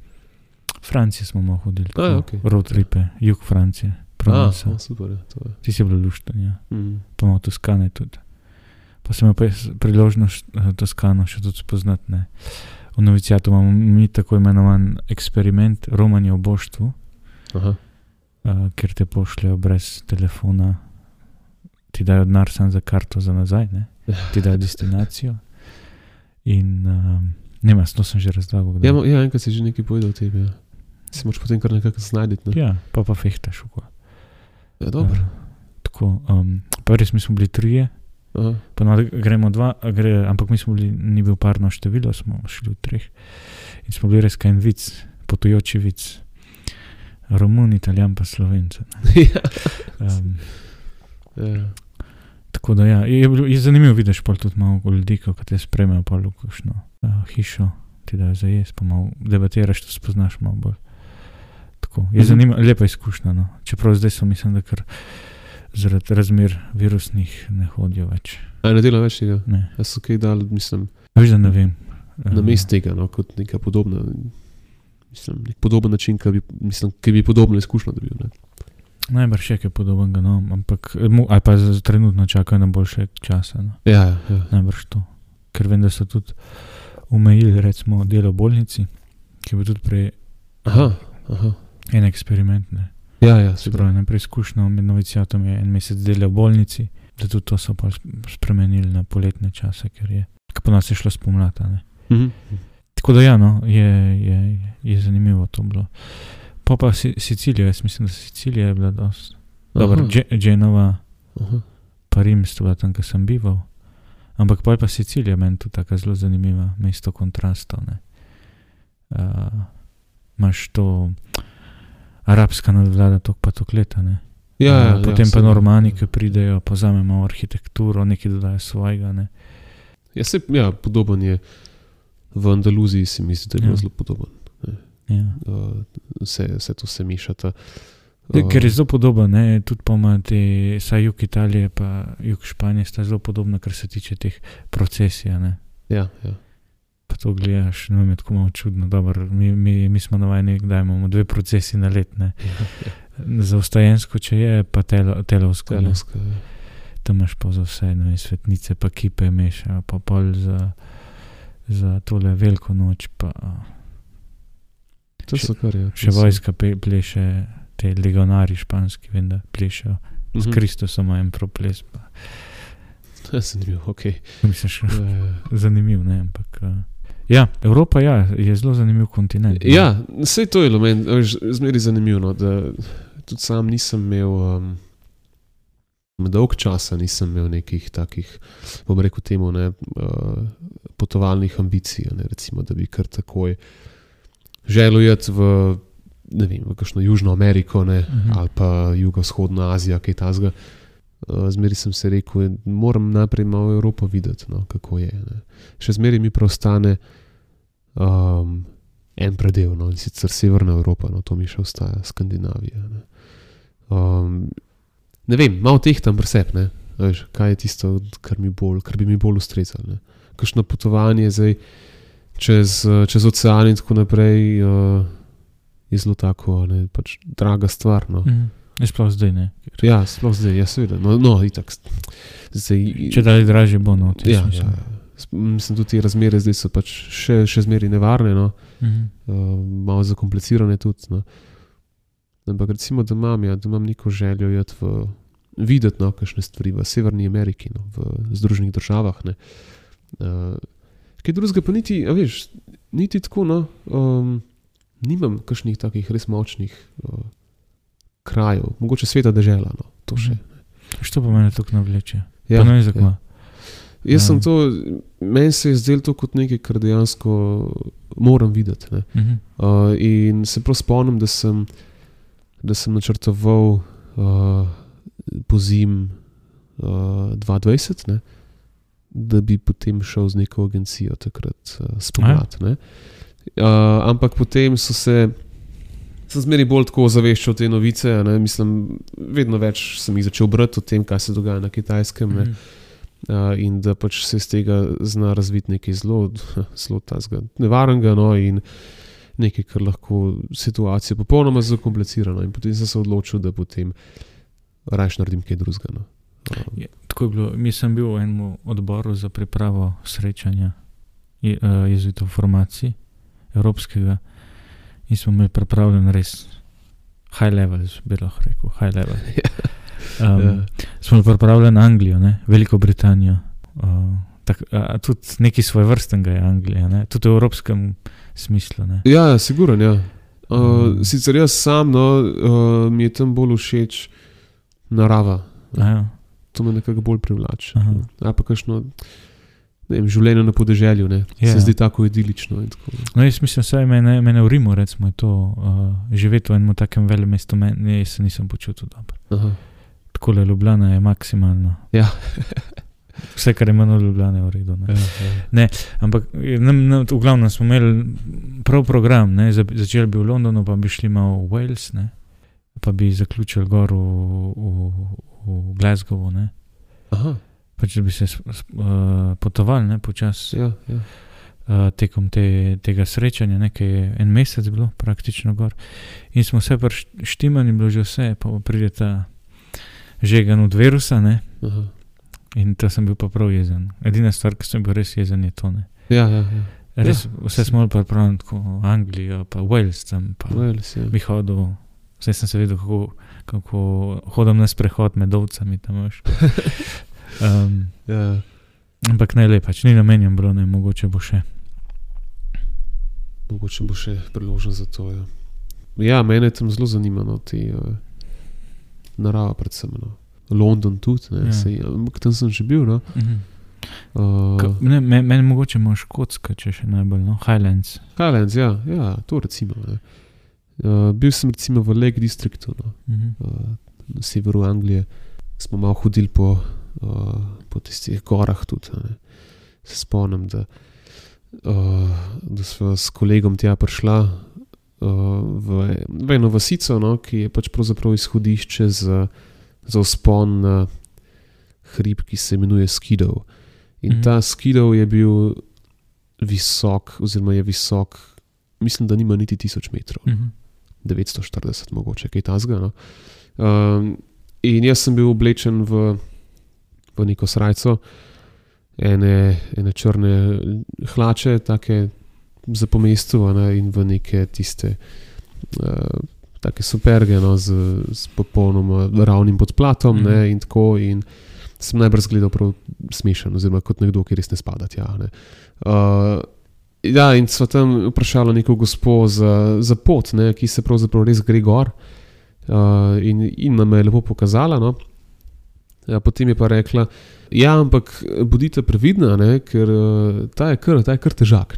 Speaker 1: Francijo smo malo hodili,
Speaker 2: A, ja,
Speaker 1: tako,
Speaker 2: okej.
Speaker 1: road tripe, jug Francije,
Speaker 2: A,
Speaker 1: Provence.
Speaker 2: o, super, to je.
Speaker 1: Ti si bil lušten, ja.
Speaker 2: Mhm.
Speaker 1: pa malo Toskane tudi. Pa sem imel priložnost eh, Toskano še tudi spoznati. Ne. V novicijatu imamo mi tako imenovan eksperiment romanja v boštvu,
Speaker 2: Aha.
Speaker 1: uh, kjer te pošljajo brez telefona, ti dajo denar samo za karto za nazaj, ne. ti dajo destinacijo. In uh, ne vem, to sem že razlagal.
Speaker 2: Ja, ja, enkrat si že nekaj povedal o tem. Ja. Si moraš potem kar nekako znajti. Ne?
Speaker 1: ja, pa pa fehtaš.
Speaker 2: Ja, dobro.
Speaker 1: Eh, tako, um, pa res mi smo bili trije,
Speaker 2: Aha.
Speaker 1: Ponovadi gremo dva, gre, ampak mi smo bili, ni bil parno število, smo šli v treh. In smo bili res kaj en vic, potujoči vic. Romun, italijan, pa slovenci. Um,
Speaker 2: ja.
Speaker 1: tako da ja, je, je zanimivo videti, pa tudi malo ljudi, ki te spremljajo, pa lukošno uh, hišo, ti da za jesti, pa malo debatiraš, to spoznaš malo bolj. Tako, je
Speaker 2: Mhm.
Speaker 1: zanimivo, lepa izkušnja. No. Čeprav zdaj so, mislim, da kar zaradi razmer virusnih ne hodijo več.
Speaker 2: A ne delam več tega.
Speaker 1: Ne.
Speaker 2: Jaz sem kaj dal, mislim,
Speaker 1: Veš, da ne vem.
Speaker 2: na mestu tega, no, kot neka podobna. Mislim, nek podoben način, ki bi, mislim, ki bi podobno izkušnjo dobil. Ne.
Speaker 1: Najbrž je kaj podobnega, no, ampak mu, ali pa za trenutno čakajo na boljše čase. No.
Speaker 2: Ja, ja, ja.
Speaker 1: Najbrž to. Ker vem, da so tudi omejili recimo delo v bolnici, ki bil tudi prej
Speaker 2: Aha, aha.
Speaker 1: en eksperiment. Ne.
Speaker 2: Ja, ja,
Speaker 1: Se pravi, najprej izkušnjo med novicijatom je en mesec dela v bolnici, da tudi to so pa sp- spremenili na poletne čase, ker je, ker po nas je šlo spomlada. ne.
Speaker 2: Mhm.
Speaker 1: Tako da ja, no, je, je, je zanimivo to bilo. Pa pa Si- Sicilija, jaz mislim, da Sicilija je bila dosti. Dobro, Ge- Genova.
Speaker 2: aha.
Speaker 1: pa Rim, bila tam, kjer sem bival. Ampak pa je pa Sicilija meni tudi tako zelo zanimiva, mesto kontrastov. Uh, Imáš to arabska nadvlada, tok pa tok leta. Ne?
Speaker 2: Ja, ja,
Speaker 1: Uh, potem
Speaker 2: ja,
Speaker 1: pa normani, ki pridejo, pozamemo arhitekturo, nekaj dodajo svojega. Ne?
Speaker 2: Ja, se, ja, podoben je v Andaluziji, se mi zdi, da je
Speaker 1: Ja.
Speaker 2: ja. zelo podoben.
Speaker 1: Ja.
Speaker 2: Uh, vse, vse to se mišata.
Speaker 1: Ja,
Speaker 2: Uh,
Speaker 1: Ker je zelo podoben, ne? tudi pomati, saj jug Italije in jug Španije sta zelo podobna, kar se tiče teh procesij. ne.
Speaker 2: Ja, ja.
Speaker 1: Pa to gledaš, no, je tako malo čudno. Dobro, mi, mi, mi smo navajeni, da imamo dve procesi na let. Ne? Za ostajensko, če je, pa telo, telovsko. ne.
Speaker 2: Telovska, ja.
Speaker 1: Tam imaš pa za vse, vem, svetnice, pa kipe meša, pa pol za, za tole veliko noč, pa
Speaker 2: To so kar je.
Speaker 1: še vojska pleše, te legionari španski, vem, da plešejo. S
Speaker 2: Mhm.
Speaker 1: Kristusom ima en proples. Pa.
Speaker 2: Ja, zanimivo, ok.
Speaker 1: Misliš,
Speaker 2: Uh,
Speaker 1: zanimiv, ne, ampak. Uh, ja, Evropa ja, je zelo zanimiv kontinent. ne.
Speaker 2: ja, vse to je veš, zmeri zanimivo. No, tudi sam nisem imel. Um, Dolg časa nisem imel nekih takih, bom rekel, temu, ne, uh, potovalnih ambicij, ne, recimo, da bi kar takoj želel iti v, ne vem, v kakšno Južno Ameriko ne,
Speaker 1: Mhm.
Speaker 2: ali pa Jugovzhodna Azija, kaj tasga. Uh, zmeri sem se rekel, moram najprej malo Evropo videti, no, kako je. Ne. Še zmeraj mi preostane um, en predel, no, in sicer Severna Evropa, no, to mi še ostaja, Skandinavija. Ne. Um, ne vem, malo tehtam presep, ne. a Veš, kaj je tisto, kar, bolj, kar bi mi bolj ustrezalo. Kakšno potovanje zdaj čez, čez ocean in tako naprej uh, je zelo tako, ne, pač draga stvar. No.
Speaker 1: Mhm. Je Sploh zdaj ne.
Speaker 2: Ja, sploh zdaj, ja, seveda. No, no itak. Zdaj,
Speaker 1: Če dalje dražje bo, no, tem
Speaker 2: ja, ja, ja. Mislim, tudi te razmere zdaj so pač še, še zmeraj nevarne, no.
Speaker 1: Mhm.
Speaker 2: uh, malo zakomplicirane tudi. No. Ampak recimo, da imam, ja, da imam neko željo iti v, videti no, kakšne stvari v Severni Ameriki, no, v Združenih državah. Ne. Uh, kaj drugega pa niti, a veš, niti tako, no, um, nimam kakšnih takih res močnih uh, krajev, mogoče sveta država, no, to še.
Speaker 1: Što pa mene tako navleče?
Speaker 2: Ja,
Speaker 1: ne vem, zakaj.
Speaker 2: ja. Jaz sem
Speaker 1: Ja.
Speaker 2: to, meni se je zdelo to kot nekaj, kar dejansko moram videti. Ne.
Speaker 1: Mhm.
Speaker 2: Uh, in se prav spomnim, da sem, da sem načrtoval uh, po zim uh, 2020, ne, da bi potem šel z neko agencijo takrat uh, spomladi. Uh, ampak potem so se. Sem zmeraj bolj tako ozaveščal te novice. Ne? Mislim, vedno več sem jih začel brati o tem, kaj se dogaja na kitajskem. Ne? Uh, in da pač se iz tega zna razviti nekaj zelo, zelo tazga, nevarnega, no, in nekaj, kar lahko situacijo popolnoma zakomplicira. No. In potem sem se odločil, da potem raje naredim kaj drugega. No. Uh,
Speaker 1: Je, tako je bilo. Mi sem bil v enem odboru za pripravo srečanja je, uh, jezuitov formacij evropskega in smo imeli pripravljen res high level, bi lahko rekel, high level. Um,
Speaker 2: ja.
Speaker 1: Smo pripravljeni Anglijo, ne? Veliko Britanijo. Uh, tak, a, tudi nekaj svoje vrstnega je Anglija, ne? tudi v evropskem smislu. Ne?
Speaker 2: ja, ja, siguren. Ja. Uh,
Speaker 1: Mm.
Speaker 2: sicer jaz sam, no, uh, mi je tam bolj všeč narava.
Speaker 1: Ja.
Speaker 2: To me nekako bolj privlači. Ali pa kakšno. Vem, življenje na podeželju ne,
Speaker 1: Ja.
Speaker 2: se zdi tako idilično. Tako.
Speaker 1: No, jaz mislim, da mene, mene v Rimu, recimo, je to uh, živeti v enem takem velikem mestu, meni se nisem počutil dobro.
Speaker 2: Aha.
Speaker 1: Tako le Ljubljana je maksimalno.
Speaker 2: Ja.
Speaker 1: Vse, kar je manj od Ljubljana, je v redu. Ne?
Speaker 2: Ja, ja.
Speaker 1: Ampak ne, ne, v glavnem smo imeli prav program. Ne? Za- Začeli bi v Londonu, pa bi šli malo v Wales, ne? pa bi zaključili gor v, v, v Glasgowu. Ne?
Speaker 2: Aha,
Speaker 1: Pač bi se uh, potovali ne? počasi
Speaker 2: ja, ja.
Speaker 1: uh, tekom te, tega srečanja, nekaj en mesec bilo praktično gor. In smo vse preštimali, bilo že vse, pa pride ta žegan od virusa. Ne?
Speaker 2: Aha.
Speaker 1: In to sem bil pa prav jezen. Edina stvar, ki sem bil res jezen, je to. Ne.
Speaker 2: Ja, ja, ja.
Speaker 1: Res,
Speaker 2: Ja.
Speaker 1: vse smo pripravljeni, tako Anglijo, pa Wales tam. Pa
Speaker 2: Wales, ja.
Speaker 1: bi hodil, vse sem se vedel, kako, kako hodim na sprehod med ovcami tam. Um,
Speaker 2: ja.
Speaker 1: ampak ne le, pač ni namenjen bilo, ne mogoče bo še.
Speaker 2: Mogoče bo še priložen za to. Ja, ja mene tam zelo zanima, no, te uh, narava, predvsem. No. London tudi, ne,
Speaker 1: Ja.
Speaker 2: sej, ampak tam sem že bil. No.
Speaker 1: Mhm.
Speaker 2: Uh,
Speaker 1: Ka- ne, me- Meni mogoče ima škotska, če še najbolj, no, Highlands.
Speaker 2: Highlands, ja, ja, to recimo. Ne. Uh, bil sem recimo v Lake Districtu, no,
Speaker 1: Mhm.
Speaker 2: uh, na severu Anglije, smo malo hodili po, uh, po tistih gorah. Tudi, ne. Se spomnim, da, uh, da smo s kolegom tja prišla uh, v, v eno vasico, no, ki je pač pravzaprav izhodišče za, za vzpon na hrib, ki se imenuje Skidov. In
Speaker 1: Mhm.
Speaker 2: ta Skidov je bil visok, oziroma je visok, mislim, da nima niti 1000 metrov.
Speaker 1: Mhm.
Speaker 2: 940, mogoče kaj tasga. No? Um, in jaz sem bil oblečen v, v neko srajco, ene, ene črne hlače, tako za pomestu, ne, in v neke tiste. Uh, Take superge, no, z, z popolnoma ravnim podplatom, mm
Speaker 1: Mhm.
Speaker 2: -hmm. in tako. In sem najbrž gledal prav smešen, oziroma kot nekdo, ki res ne spada tja. Ne. Uh, ja, in so tam vprašali neko gospo za, za pot, ne, ki se pravzaprav res gre gor. Uh, in, in nam je lepo pokazala. No. Ja, potem je pa rekla, ja, ampak bodite previdni, ne, ker uh, ta je kar, ta je kar težak,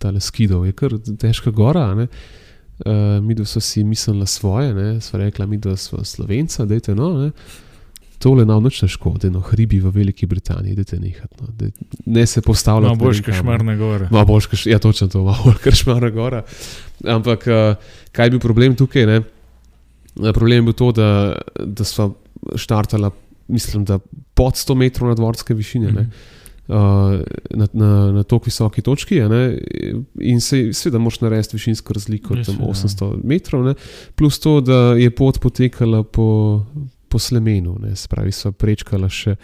Speaker 2: ta le skidov, je kar težka gora. Ne. Uh, mi dva so si mislili svoje, ne, sva rekla, mi dva smo slovenca, dajte no. Ne. Tole nam noč ne škodi, no, hribi v Veliki Britaniji, dajte nehat. No, dej, ne se postavljati.
Speaker 1: Malo boš
Speaker 2: no.
Speaker 1: kašmarne gore.
Speaker 2: Malo boš, kaš, ja, točno to, malo bolj kašmara gora. Ampak uh, kaj je bil problem tukaj? Ne? Eh, Problem je bil to, da, da smo štartali, mislim, da pod 100 metrov nadvorske višine. Ne?
Speaker 1: Mhm.
Speaker 2: Uh, na, na, na tako visoki točki, ne, in se, seveda, moš narediti višinsko razliko,
Speaker 1: Ja,
Speaker 2: tam
Speaker 1: seveda.
Speaker 2: 800 metrov, ne, plus to, da je pot potekala po, po slemenu, ne, se pravi, so prečkala še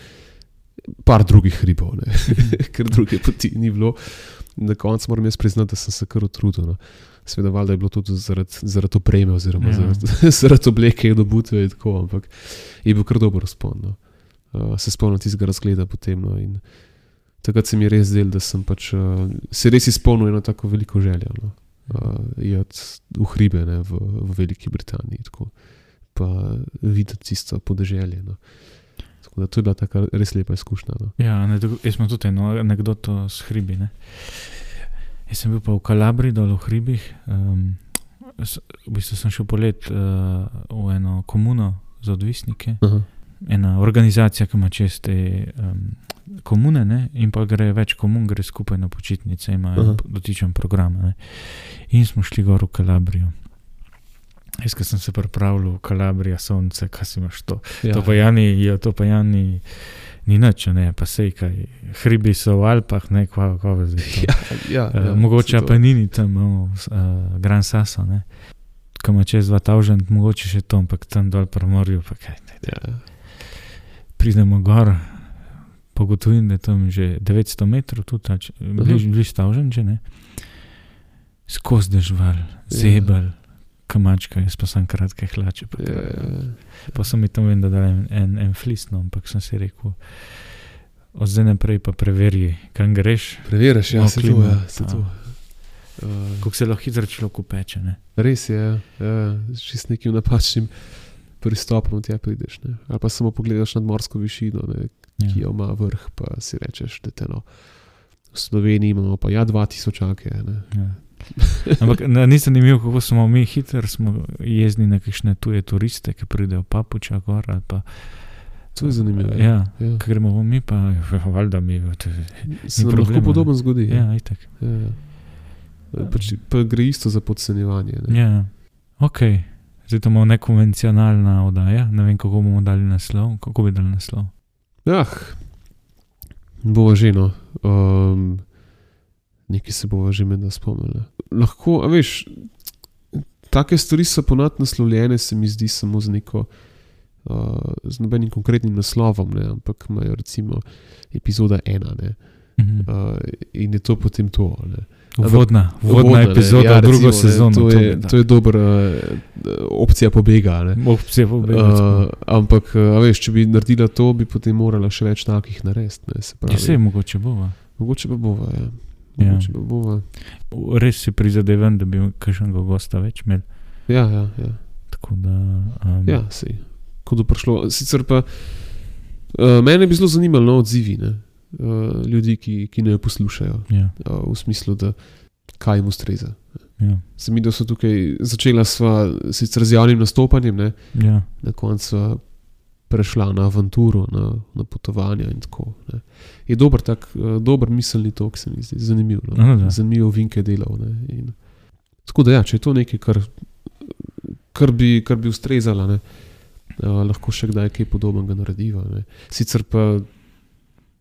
Speaker 2: par drugih hribov, ne, ker druge poti ni bilo. Na koncu moram jaz priznati, da sem se kar utrudil. No. Sveda, valjda je bilo tudi zaradi, zaradi opreme, oziroma
Speaker 1: Ja.
Speaker 2: zaradi, zaradi obleke in obutve in tako, ampak je bil kar dober razpon. No. Uh, se spomnim tistega razgleda potem. No, in takrat se mi res zdelo, da sem pač, uh, se res izpolnil eno tako veliko željo. No. Uh, Jeti v hribe ne, v, v Veliki Britaniji, tako, pa videti tisto podeželje. No. Tako da to je bila taka res lepa izkušnja. No.
Speaker 1: Ja, anekdo- jaz imam tudi eno anegdoto s hribi. Ne. Jaz sem bil pa v Kalabri, dol v hribih. Um, v bistvu sem šel polet uh, v eno komuno za odvisnike,
Speaker 2: Aha.
Speaker 1: ena organizacija, ki ima čez te um, komune, ne, in pa gre več komun, gre skupaj na počitnice, imajo
Speaker 2: Aha.
Speaker 1: dotičen program. Ne. In smo šli gor v Kalabrijo. Jaz, ki sem se pripravljal v Kalabrijo, sonce, kaj si imaš to.
Speaker 2: Ja.
Speaker 1: To pa Jani, ja, to pa Jani ni nič, ne, pa sej kaj. Hribi so v Alpah, ne, kva, kva zdaj. to.
Speaker 2: Ja, ja,
Speaker 1: Uh,
Speaker 2: ja,
Speaker 1: mogoče pa ni tam, uh, Gran Sasso, ne. Ko ima čez 2000, mogoče še to, ampak tam dol pri morju, pa kaj. Ne.
Speaker 2: Ja.
Speaker 1: Pridemo gor, pogotovim, da je tam že 900 metrov, tudi ali če- bliž, bliž Tavžen, že ne. Skozi dežval, zebel, kamačka, jaz pa sem kratke hlače. Pa,
Speaker 2: Ja,
Speaker 1: to,
Speaker 2: ja.
Speaker 1: pa sem mi tam vem, da da en, en, en flis, no, ampak sem si rekel, od zdaj naprej pa preveri, kam greš,
Speaker 2: Preveriš, ja, se
Speaker 1: klimo,
Speaker 2: Ja, se to. Uh,
Speaker 1: kako se lahko hitro človek upeče. Ne?
Speaker 2: res je, ja, ja, če s nekim napačnim pristopom tja prideš. Ne? Ali pa samo pogledaš nad morsko višino, ne, ki
Speaker 1: Ja.
Speaker 2: jo ima vrh, pa si rečeš, da te no. V Sloveniji imamo pa ja 2000 čake. Ne.
Speaker 1: Ja. Ampak ni zanimivo, kako smo mi hitro smo jezni na kakšne tuje turiste, ki pridejo papuča gor. ali Pa,
Speaker 2: To je zanimivo.
Speaker 1: ja,
Speaker 2: ja.
Speaker 1: ko gremo mi, pa valjda mi. to
Speaker 2: Se nam lahko podobno zgodi. Ja.
Speaker 1: Ja, itak.
Speaker 2: Ja, ja. Pač, pa gre isto za podcenjevanje. Ne.
Speaker 1: Ja, ok. Zdaj to imamo nekonvencionalna oddaja, ne vem, kako bomo dali naslov. Kako bi dali naslov?
Speaker 2: Ah, bo že no. Um, nekaj se bo že med nas spomnili. Lahko, a veš, take stvari so ponad naslovljene, se mi zdi, samo z neko. Uh, z nobenim konkretnim naslovom, ne, ampak imajo recimo epizoda ena, ne,
Speaker 1: Mhm.
Speaker 2: uh, in je to potem to. Ne.
Speaker 1: Uvodna Uvodna,
Speaker 2: ne,
Speaker 1: epizoda,
Speaker 2: ja,
Speaker 1: ja, drugo sezono.
Speaker 2: To je, to je dobra uh, opcija pobega. Ne.
Speaker 1: Opcija
Speaker 2: Uh,
Speaker 1: pobega.
Speaker 2: ampak, uh, veš, če bi naredila to, bi potem morala še več takih narediti. ne, se
Speaker 1: Ja,
Speaker 2: pravi.
Speaker 1: se mogoče bo.
Speaker 2: Mogoče pa bova. Ja.
Speaker 1: Ja.
Speaker 2: Mogoče pa bova.
Speaker 1: Res si prizadevam, da bi kakšnega gosta več imel.
Speaker 2: Ja, ja, ja.
Speaker 1: Tako da. Um,
Speaker 2: ja sej. Ko bo prišlo. Sicer pa uh, mene bi zelo zanimalo no, odzivi. Ne? uh, ljudi, ki, ki ne jo poslušajo,
Speaker 1: Ja,
Speaker 2: uh, v smislu, da kaj jim ustreza.
Speaker 1: ja,
Speaker 2: Se mi, da so tukaj začela sva sicer z javnim nastopanjem, ne,
Speaker 1: ja.
Speaker 2: na koncu prešla na avanturo, na, na potovanja in tako. Ne. Je dober, tak, uh, dober miselni tok, se mi zdi, zanimiv.
Speaker 1: No, da.
Speaker 2: Zanimivo vinke delal. In, tako da, ja, če je to nekaj, kar, kar, bi, kar bi ustrezalo, ne, uh, lahko še kdaj kaj podobnega narediva. Ne. Sicer pa,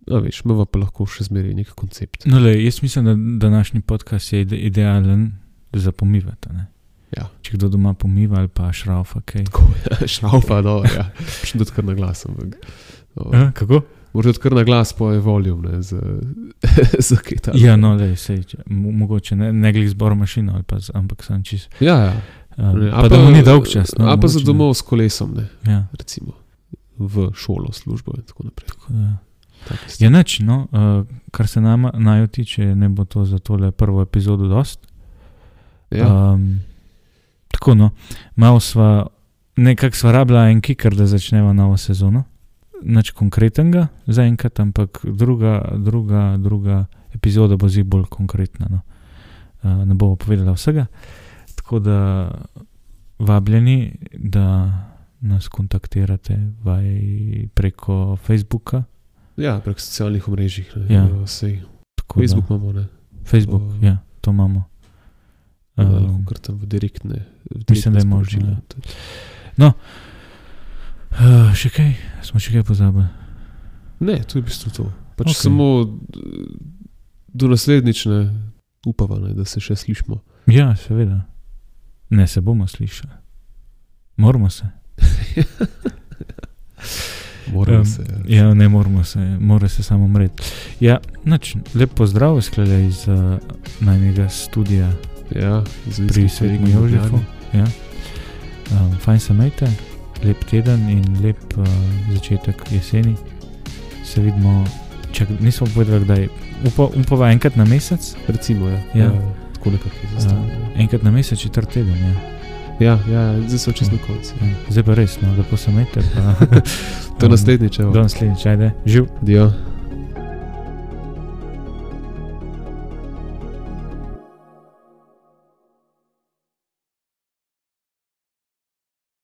Speaker 2: a veš, imamo pa lahko še zmeraj nek koncept.
Speaker 1: No, le, jaz mislim, da današnji podcast je ide, idealen za pomivati. Ne?
Speaker 2: Ja.
Speaker 1: Če kdo doma pomiva ali pa šraufa, kaj.
Speaker 2: Tako je, šraupa, no, ja. še tudi kar na glas. ampak, o,
Speaker 1: A, kako?
Speaker 2: Morda tudi kar na glas poje voljum, ne, za, za kaj ta.
Speaker 1: Ja, no, sej, če, mo, mogoče ne, ne glej zbor mašino, pa, ampak sem čist.
Speaker 2: Ja, ja.
Speaker 1: Um,
Speaker 2: Ne,
Speaker 1: pa, pa da mu ni dolg čas. No,
Speaker 2: a pa za
Speaker 1: mogoče ne.
Speaker 2: domov s kolesom, ne,
Speaker 1: Ja,
Speaker 2: recimo v šolo, službo in tako naprej.
Speaker 1: tako da.
Speaker 2: Take
Speaker 1: Je
Speaker 2: stvari.
Speaker 1: nič, no, uh, kar se nama najo tiče, ne bo to za tole prvo epizodo dost.
Speaker 2: Ja,
Speaker 1: Um, tako no, malo sva, nekako sva rabila en kiker, da začneva novo sezono. Nič konkretnega zaenkrat, ampak druga, druga, druga epizoda bo zdaj bolj konkretna. No. Uh, ne bomo povedala vsega. Tako da vabljeni, da nas kontaktirate vaj preko Facebooka.
Speaker 2: ja prek socialnih omrežij. Ne,
Speaker 1: Ja.
Speaker 2: ja. Sej,
Speaker 1: tako
Speaker 2: Facebook
Speaker 1: da,
Speaker 2: imamo, ne.
Speaker 1: Facebook,
Speaker 2: O,
Speaker 1: ja, to imamo.
Speaker 2: Um,
Speaker 1: Um,
Speaker 2: kar tam v direktne. V
Speaker 1: mislim, da je
Speaker 2: direktne
Speaker 1: možno, ja.
Speaker 2: To-
Speaker 1: Uh, še kaj? Smo še kaj pozabili?
Speaker 2: Ne, to je v bistvu to. Pač okay. samo d- do naslednjične upava, ne, da se še slišmo.
Speaker 1: Ja, seveda. Ne, se bomo slišali. Moramo se.
Speaker 2: Moramo
Speaker 1: Em,
Speaker 2: se. Ja.
Speaker 1: Ja, ne moramo se, mora se samo umreti. Ja, nič, lep pozdrav, sklede iz uh, najnega studia
Speaker 2: Ja,
Speaker 1: pri Svetem Jožefu. Ja. Um, fajn se majte, lep teden in lep uh, začetek jeseni. Se vidimo, čak, nismo povedali, kdaj. Upa, upava enkrat na mesec,
Speaker 2: Recimo, ja.
Speaker 1: Ja.
Speaker 2: ja nekako je zastavljeno.
Speaker 1: enkrat na mesec, četrt teden. Ja.
Speaker 2: Ja, ja, zdaj so čisto na koncu.
Speaker 1: Ja. Zdaj pa res, no, lepo se. Pa,
Speaker 2: To naslednjič.
Speaker 1: Do naslednjič, ajde, živ.
Speaker 2: Dio.